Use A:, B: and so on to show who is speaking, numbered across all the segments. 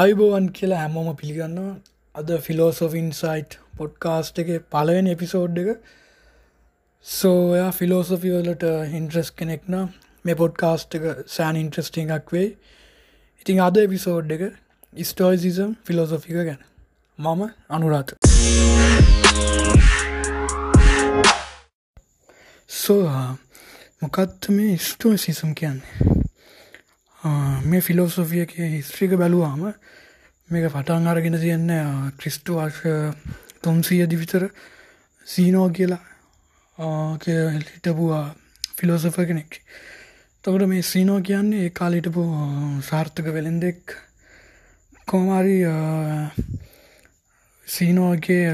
A: අයිබෝවන් කියලා හැමෝම පිළිගන්නවා. අද ෆිලෝසොෆින් සයිට් පොඩ්කාස්ට් එක පලවෙන එපිසෝඩ් එක. සෝයා ෆිලෝසොෆි වලට හින්ට්‍රස් කෙනෙක්න මේ පොඩ්කාස්ට් එක සෑන් ඉන්ට්‍රස්ටිං එකක් වෙයි. ඉතින් අද එපිසෝඩ් එක ස්ටෝයිසිසම් ෆිලෝසොෆික ගැන. මම අනුරාත සෝ මොකත් මේ ස්ටෝසිසම් කියන්නේ? මේ ෆිලෝසොෆියක හිස්ත්‍රික බැලුවාම මේක පටන් අරගෙන තියන්න ක්‍රිස්ටු වර්ෂ තුන්සියදි විතර සීනෝ කියලා හිටපුවා ෆිලෝසොෆ කෙනෙක්. තකට මේ සීනෝ කියන්නේ ඒ කාලිටපු සාර්ථක වෙළෙන්දෙක්. කෝමාරි සීනෝගේ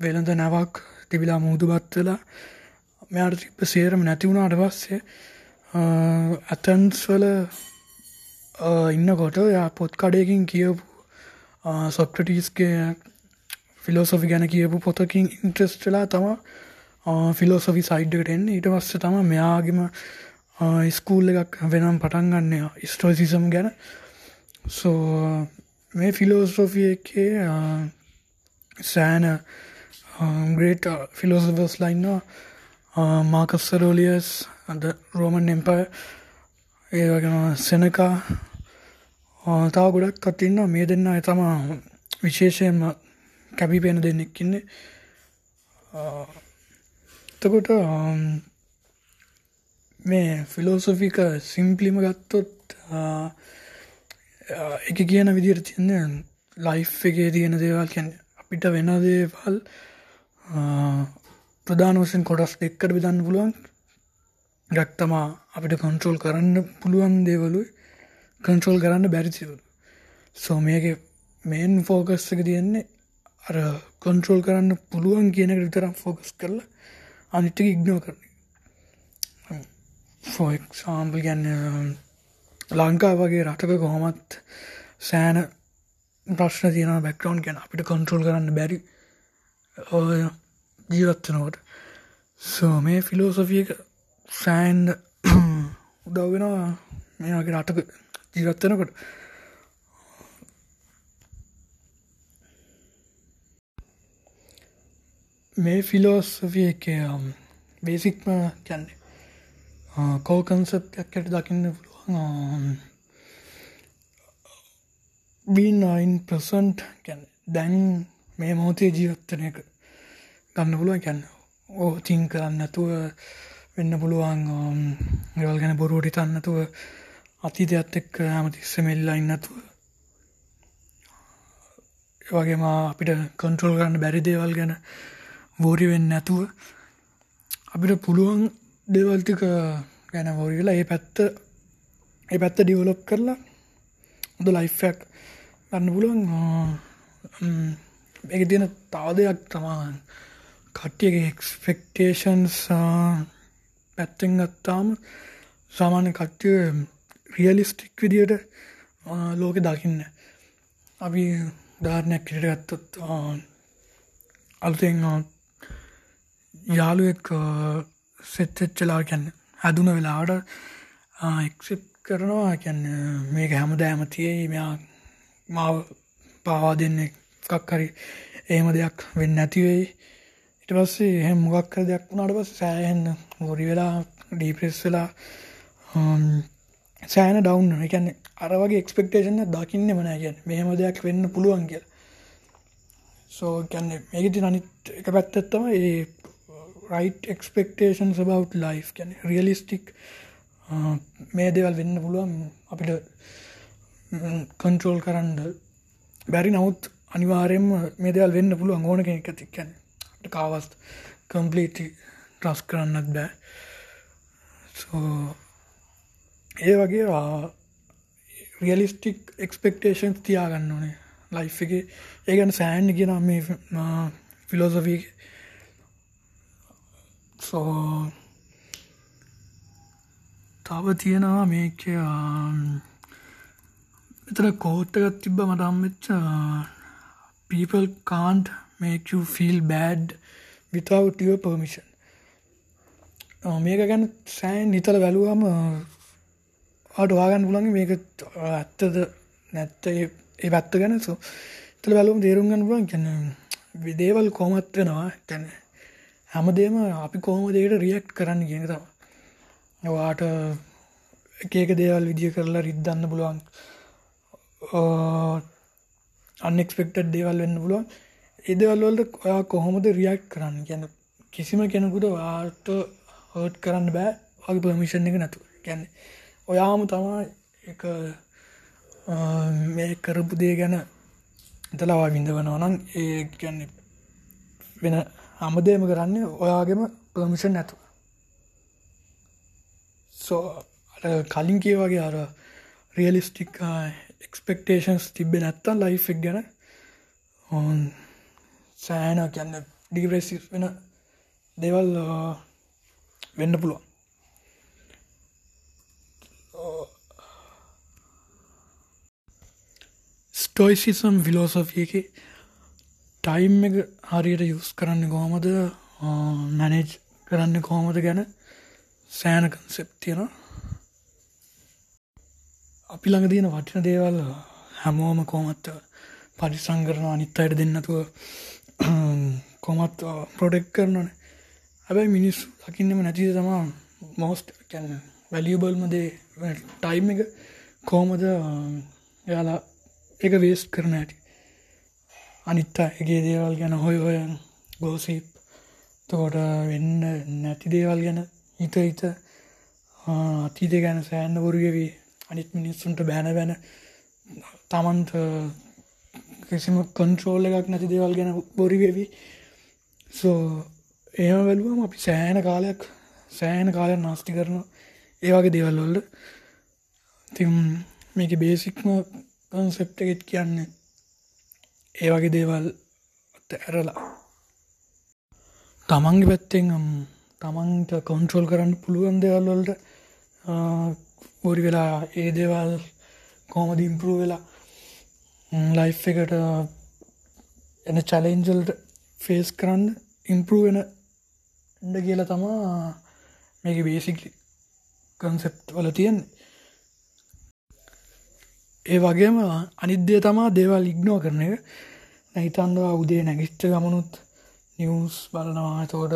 A: වෙළඳ නැවක් තිබිලා මුහුදු බත්වෙලා මෙයාට තිබ්බ සේරම නැතිවුණාට පස්සේ ඇතන්ස්වල ඉන්නකොට යා පොත් කඩයකින් කියපු සොක්ටටිස්ගේ ෆිලෝසොෆි ගැන කියපු පොතකින් ඉන්ට්‍රස්ටලා තම ෆිලෝසොෆි සයිඩ්ඩට එන්න. ඊට පස්ස තම මෙයාගේම ස්කූල් එකක් වෙනම් පටන් ගන්න ස්ටෝසිසම් ගැන. සෝ මේ ෆිලෝසොෆිය එකේ සෑන ග්‍රේට ෆිලෝසොෆස් ලයින්නවා මාකස්සරෝලියස් අද රෝමන් එම්පය ඒ වගෙන සෙනකා තාව ගොඩක් කතින්න මේ දෙන්න තම විශේෂයෙන්ම කැපිපෙන දෙන්නෙක්කින්නේ එතකොට මේ ෆිලෝසොෆික සිම්පලිම ගත්තොත් එක කියන විදිර තියන්න ලයි් එකේ තියෙන දේවල් කියැන අපිට වෙන දේවල් ප්‍රධාන වසෙන් කොටස් දෙක්කට විදන්න පුළුවන්. ගක්තමා අපිට කන්ට්‍රෝල් කරන්න පුළුවන් දේවලු කන්ට්‍රෝල් කරන්න බැරිසිවලු සෝ මේක මේන් ෆෝකස් එක තියෙන්නේ අර කොන්ට්‍රෝල් කරන්න පුළුවන් කියන විතරම් ෆෝකස් කරලා අනිට ඉක්නෝ කරන ෆෝක්සාම්පල් ගැන්න ලංකා වගේ රටක කොහොමත් සෑන ප්‍රශ්න තියන බැක්ටවන්් ගැන. අපිට කොන්ට්‍රෝල් කරන්න බැරි ජීවත්වනකොට සෝ මේ ෆිලෝසොෆියක සෑන්ඩ උදව්වෙනවා මේගේ රටක ජීවත්වනකොට මේ ෆිලෝසොෆිය එක බේසික්ම කැන්නේ කෝ කන්සප්යක් ඇට දකින්න පුළුවන් බීනයින් ප්‍රසන්ට් ගැන දැන් මේ මෝතේ ජීවත්තන එක ගන්න පුළුවන්. කියන්න ඕ oh, තිං කරන්න නැතුව වෙන්න පුළුවන් um, ගවල් ගැන බොරුවට තන්නතුව අතීතයත් එක්ක ඇමතිස්ස මෙල්ලා ඉන්නතුව වගේම අපිට කන්ට්‍රෝල් කරන්න බැරි දේවල් ගැන වෝරි වෙන්න නැතුව අපිට පුළුවන් දේවල්ටික ගැන වෝරි වෙලා ඒ පැත්ත ඒ පැත්ත ඩිවලොප් කරලා හොඳ ලයිෆ්යක් ගන්න පුළුවන්. Um, එක තියෙන තාව දෙයක් තමාන් කට්ටියගේ එක්ස්පෙක්ටේෂන්ස් පැත්තෙන් ගත්තාම සාමාන්‍ය කට්ටිය රියලිස්ටික් විදියට ලෝක දකින්න. අපි ධාරණයක් කියට ගත්තත් අලුතෙන් යාළුවෙක් සෙච්චෙච්චලා කැන්න හැදුන වෙලාට එක්සෙප් කරනවා. කියන්න මේක හැම දෑම තියෙයි. මෙයා මාව පාවා දෙන්න එකක් හරි ඒම දෙයක් වෙන්න ඇතිවෙයි ඉට පස්සේ එහෙම මොගක් කර දෙයක් වුණට පස් සෑහෙන්න හොරි වෙලා ඩීප්‍රෙස් වෙලා සෑන ඩවන්් එකන්න අර වගේ එක්ස්පෙක්ටේෂන දකින්න මනෑ කියන්න මෙහෙම දෙයක් වෙන්න පුළුවන් කියල. සෝ කැන්න මේකති අනිත් එක පැත්තත්තම ඒ රයිට එක්ස්පෙක්ටේෂන් සබව් ලයි් කැන රියලිස්ටික් මේ දෙවල් වෙන්න පුළුවන් අපිට කන්ට්‍රෝල් කරන්න බැරි නවත් අනිවාරයෙන්ම මේ දෙවල් වෙන්න පුළුවන් ඕන කෙනෙක් ඇති. කැන්නේ කාවස් කම්පලීටි ට්‍රස් කරන්නත් බෑ. ඒ වගේ uh, රියලිස්ටික් එක්ස්පෙක්ටේෂන්ස් තියාගන්න ඕනේ. ලයි් uh, එක ඒගැන සෑන්් කියෙන මේ ෆිලෝසොෆී සෝ තව තියෙනවා මේක um, එතර කෝට්ටගත් තිබ්බ මටම් වෙච්ච uh, people can't make you feel bad without your permission. Uh, මේක ගැන සෑන් නිතල වැලුවම අට uh, වාගන්න පුළන්ගේ මේක uh, ඇත්තද නැත්ත ඒ පැත්ත ගැන. සෝ තල බලුම් තේරුම්ගන්න පුලන් කැන විදේවල් කොමත් වෙනවා. කැන හැමදේම අපි කොහොම දේට රියක්් කරන්න කියන තම වාට එකක දේවල් විදිිය කරලා රිද්දන්න පුළුවන්. අන්නෙක්ස්පෙක්ටඩ් දේවල් වෙන්න පුළුවන්. එදවල්වලට ඔයා කොහොමද රියක්් කරන්න? ගැන කිසිම කෙනෙකුට වාට හෝට් කරන්න බෑ. වගේ පමිෂන් එක නැතු ගැන්න ඔයාම තමා එක මේ කරපු දේ ගැන එතලවා විඳවනවා නම් ඒ ගැන්න වෙන අමදේම කරන්න ඔයාගෙම පමිෂන් නැතු සෝ කලින් කිය වගේ අර රියලිස්ටික් එක්ස්පෙක්ටේෂන්ස් තිබෙ නැත්තන් ලයිෆ් ගැන ඔන් සෑන කියන්න ඩිග්‍රෙසි වෙන දෙවල් වෙන්න පුළුවන්. ස්ටෝයිසිසම් විලෝසොෆිය එක ටයිම් එක හරියට යුස් කරන්න කොහොමද? මැනේජ් කරන්න කොහොමද ගැන සෑන කන්සෙප් තියෙනවා. අපි ළඟ තියෙන වටින දේවල් හැමෝම කොමත් පරිසං කරනවා අනිත් අයට දෙන්නතුව කොමත් ප්‍රොඩෙක් කරනන හැබැයි මිනිස්සු දකින්නම නැතිද තමා මෝස්ට කැන්න වැලියබල්මදේ ටයිම් එක කෝමද යාලා එක වේස් කරන ඇති අනිත්ත එකගේ දේවල් ගැන හොය හොයන් ගෝසිප් තකොට වෙන්න නැති දේවල් ගැන හිත හිත අතීතය ගැන සෑන්න වරුගවී අනිත් මිනිස්සුන්ට බෑන බැන තමන්ට කිසිම කොන්ට්‍රෝල් එකක් නැති දේවල් ගැන බොරිවෙවී සෝ ඒම වැලුවම අපි සෑන කාලයක් සෑන කාලයක් නාස්ති කරන ඒවාගේ දේවල්වල්ල තිම් මේක බේසික්ම කන්සෙප්ට එකෙත් කියන්නේ ඒ වගේ දේවල් ඇරලා. තමන්ගේ පැත්තෙන් තමන්ට කොන්ට්‍රෝල් කරන්න පුළුවන් දේවල්වලට බොරි වෙලා ඒ දේවල් කොමද ඉම්පරූ වෙලා ලයි් එකට එන චලෙන්ජල්ට ෆේස් කරන්න ඉම්පරූ වෙන එඩ කියලා තමා මේක බේසික් කන්සෙප්ට් වල තියෙන් ඒ වගේම අනිද්‍ය තමා දේවල් ඉක්නෝ කරන එක. නැහිතන්දවා උදේ නැගිස්්ට ගමනුත් නිවස් බලනවා. තෝට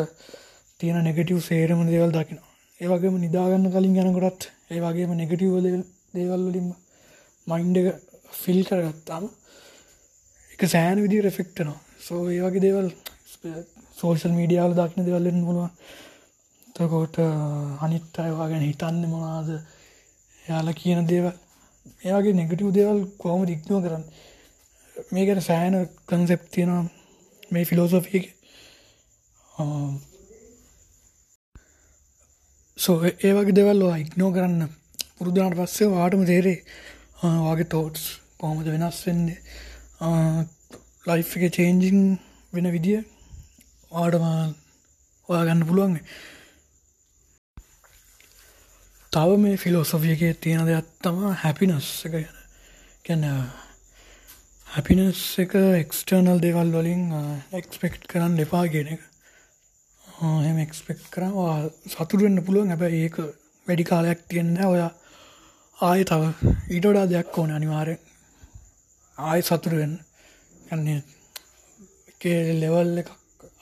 A: තියෙන නෙගටව් සේරම දේවල් දකිනවා. ඒවගේම නිදාගන්න කලින් යනකොටත් ඒ වගේම නෙගටව් දේවල්වලින්ම මයින්ඩ එක ෆිල් කරගත්තාම එක සෑන විදි රෙෆෙක්ටනවා සෝ ඒ වගේ දේවල් සෝෂල් මීඩියාවල දක්න දෙවල්ලෙන් මොවා තකොට අනිත් අයවා ගැන හිතන්න මොනාද යාලා කියන දේවල්. ඒවගේ නෙගටව් දේවල් කොහොම ඉක්නුව කරන්න? මේකට සෑන කන්සෙප් තියෙනවා මේ ෆිලෝසොෆිය සෝ ඒ වගේ දෙවල් ඉක්නෝ කරන්න පුරුදුනාට පස්සේ වාටම තේරේ වගේ තෝට්ස් කොහොමද වෙනස් වෙන්නේ? ලයි් එක චේන්ජිං වෙන විදිිය ආඩම ඔයා ගන්න පුළුවන් තව මේ ෆිලෝසොෆියගේ තියෙන දෙයක් තම හැපිනස් එක ගැන. ගැන හැපිනස් එක එක්ස්ටර්නල් දෙවල් වලින් එක්ස්පෙක්ට් කරන්න එපා ගෙන එක. එම එක්ස්පෙක්් කරවා සතුරුවෙන්න පුළුවන්. හැබැ ඒක වැඩි කාලයක් තියෙන්න ඔයා ආය තව ඊටඩා දෙයක් ඕන අනිවාරය ආය සතුරුවෙන් කන්නේ ලෙවල් එක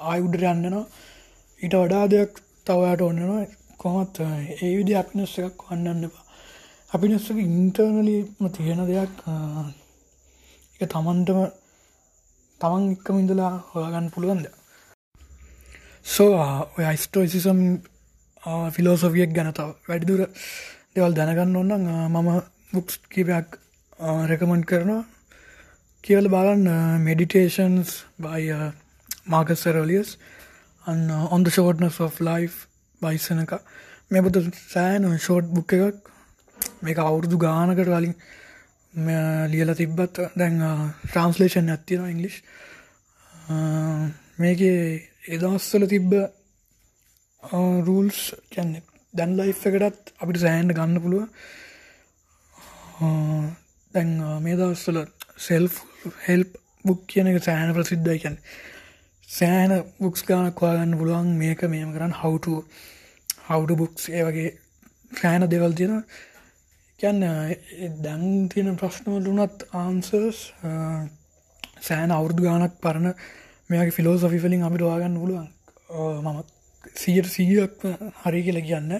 A: ආය උඩර යන්නනවා ඊට වඩා දෙයක් තවයට ඔන්නනවා කොමත් ඒ විදි අපිනස් එකක් වන්නන්න එපා. අපිනස්සක ඉන්ටර්නලීම තියෙන දෙයක් එක තමන්ටම තමන් එක්කම ඉඳලා හොයාගන්න පුළුවන්ද සෝ ඔය අයිස්ටෝයිසිසම් ෆිලෝසොෆියක් ගැනතාව වැඩිදුර දෙවල් දැනගන්න ඔන්න මම බුක්ස් කිපයක් රෙකමන්් කරනවා. කියවල බලන්න මෙඩිටේෂන්ස් බයි මාකස්සරලියස් අන්න ඔොන්ද ෂෝට්නස් of ලයිෆ් බයිසන එක මේ පුත සෑන ෂෝට් බුක් එකක්. මේක අවුරුදු ගානකට කලින් ලියල තිබ්බත් දැන් ට්‍රන්ස්ලේෂන් ඇත්තියෙන ඉංගලිෂ් මේක එදස්සල තිබ්බ රූල්ස් කැන්නෙ දැන් ලයි් එකටත් අපිට සෑන්ඩ ගන්න පුළුව දැන් මේ දවස්සල සෙල් හෙල්ප් බුක් කියන එක සෑන ප්‍රසිද්ධයි කැන් සෑන බුක්ස් ගානක් වාගන්න පුළුවන්. මේක මේම කරන්න. හවුට හවුඩ බුක්ස් ඒ වගේ සෑන දෙවල් තියෙන කියන්න දැන් තියෙන ප්‍රශ්නවල වනත් ආන්සර්ස් සෑන අවුරදු ගානක් පරණ මෙයාගේ ෆිලෝසොෆි වලින් අපිට වාගන්න පුළුවන්. මම සීයට සීයක් හරි කියල කියන්න.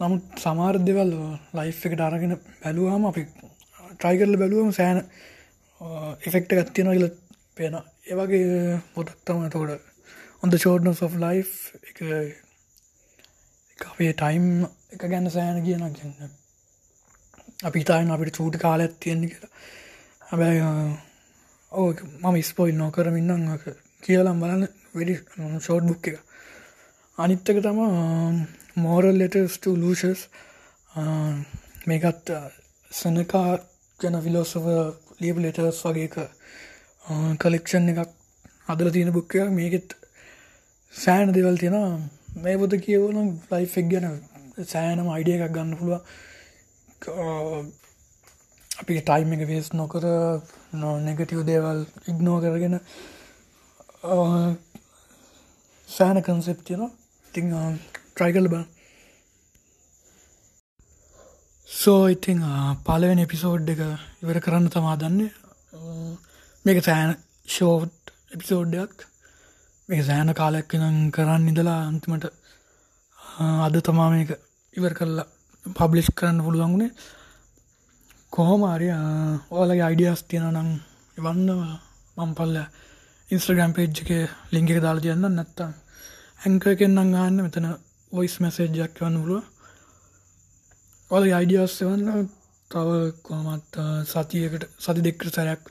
A: නමුත් සමාර දෙවල් ලයිෆ් එකට අරගෙන බැලුවහම අපි ට්‍රයිකරල බැලුවම සෑන එෆෙක්ට ගත්තියෙන කියල පේන ඒවගේ පොතක් තම තෝට ඔොඳ ෂෝඩ්න of ලයි් එක අපේ ටයිම් එක ගැන්න සෑන කියන ගන්න අපි තායින් අපිට චූටි කාල ඇත්තියෙන්නේ කියලා. හැබැයි ඕ මම ස්පොයිල් නොකරමින්නම් කියලම් බලන්න. වැඩි ෂෝට් බුක් එක අනිත්තක තම මෝරල් ලෙටස් ලූෂස් මේකත් සනකා ගැන විලෝසව ලියබ ලෙටර්ස් වගේක කලෙක්ෂන් එකක් අදල තියෙන බුක්කයක් මේකෙත් සෑන දෙවල් තියෙනවා. මේ පොත කියවන ලයි් එක් ගැන සෑනම අයිඩිය එකක් ගන්න පුළුව අපි ටයිම් එක වේස් නොකර නො නෙගටව දේවල් ඉක්නෝ කරගෙන සෑන කන්සෙප් තියෙන ති ට්‍රයිකල් බා සෝ ඉතිං පලවෙන එපිසෝඩ් එක ඉවර කරන්න තමා දන්නේ මේක සෑන ෂෝට් එපිසෝඩ්ඩයක් මේ සෑන කාලයක් නම් කරන්න ඉඳලා අන්තිමට අද තමා මේක ඉවර කරලා පබ්ලිෂ් කරන්න පුළුවන්ගුණේ කොහොම අරය ඕලගේ අයිඩියස් තියෙන නම් එවන්න මම් පල්ල ඉන්ස්ට්‍රගම් පේජ් එක ලිංග එක දාලා තියන්න නැත්තම් ඇංකරකෙන් නම් ගන්න මෙතන ඔයිස් මැසේජ්ජක් වන්න පුළුව. ඔල අයිඩියස් වන්න තව කොමත් සතියකට සති දෙක්කට සැරයක්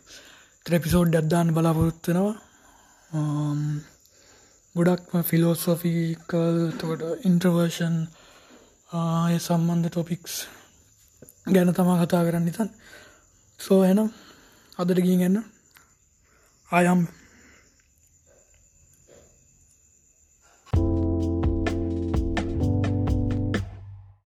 A: ත්‍රෙපිසෝඩ් අද්දාන්න බලාපොරොත්වෙනවා ගොඩක්ම ෆිලෝසොෆිකල් තොට ඉන්ට්‍රවර්ෂන් ආය සම්බන්ධ ටොපික්ස් ගැන තමා කතා කරන්න නිතන් සෝ එනම් අදට ගී ගන්න ආයම්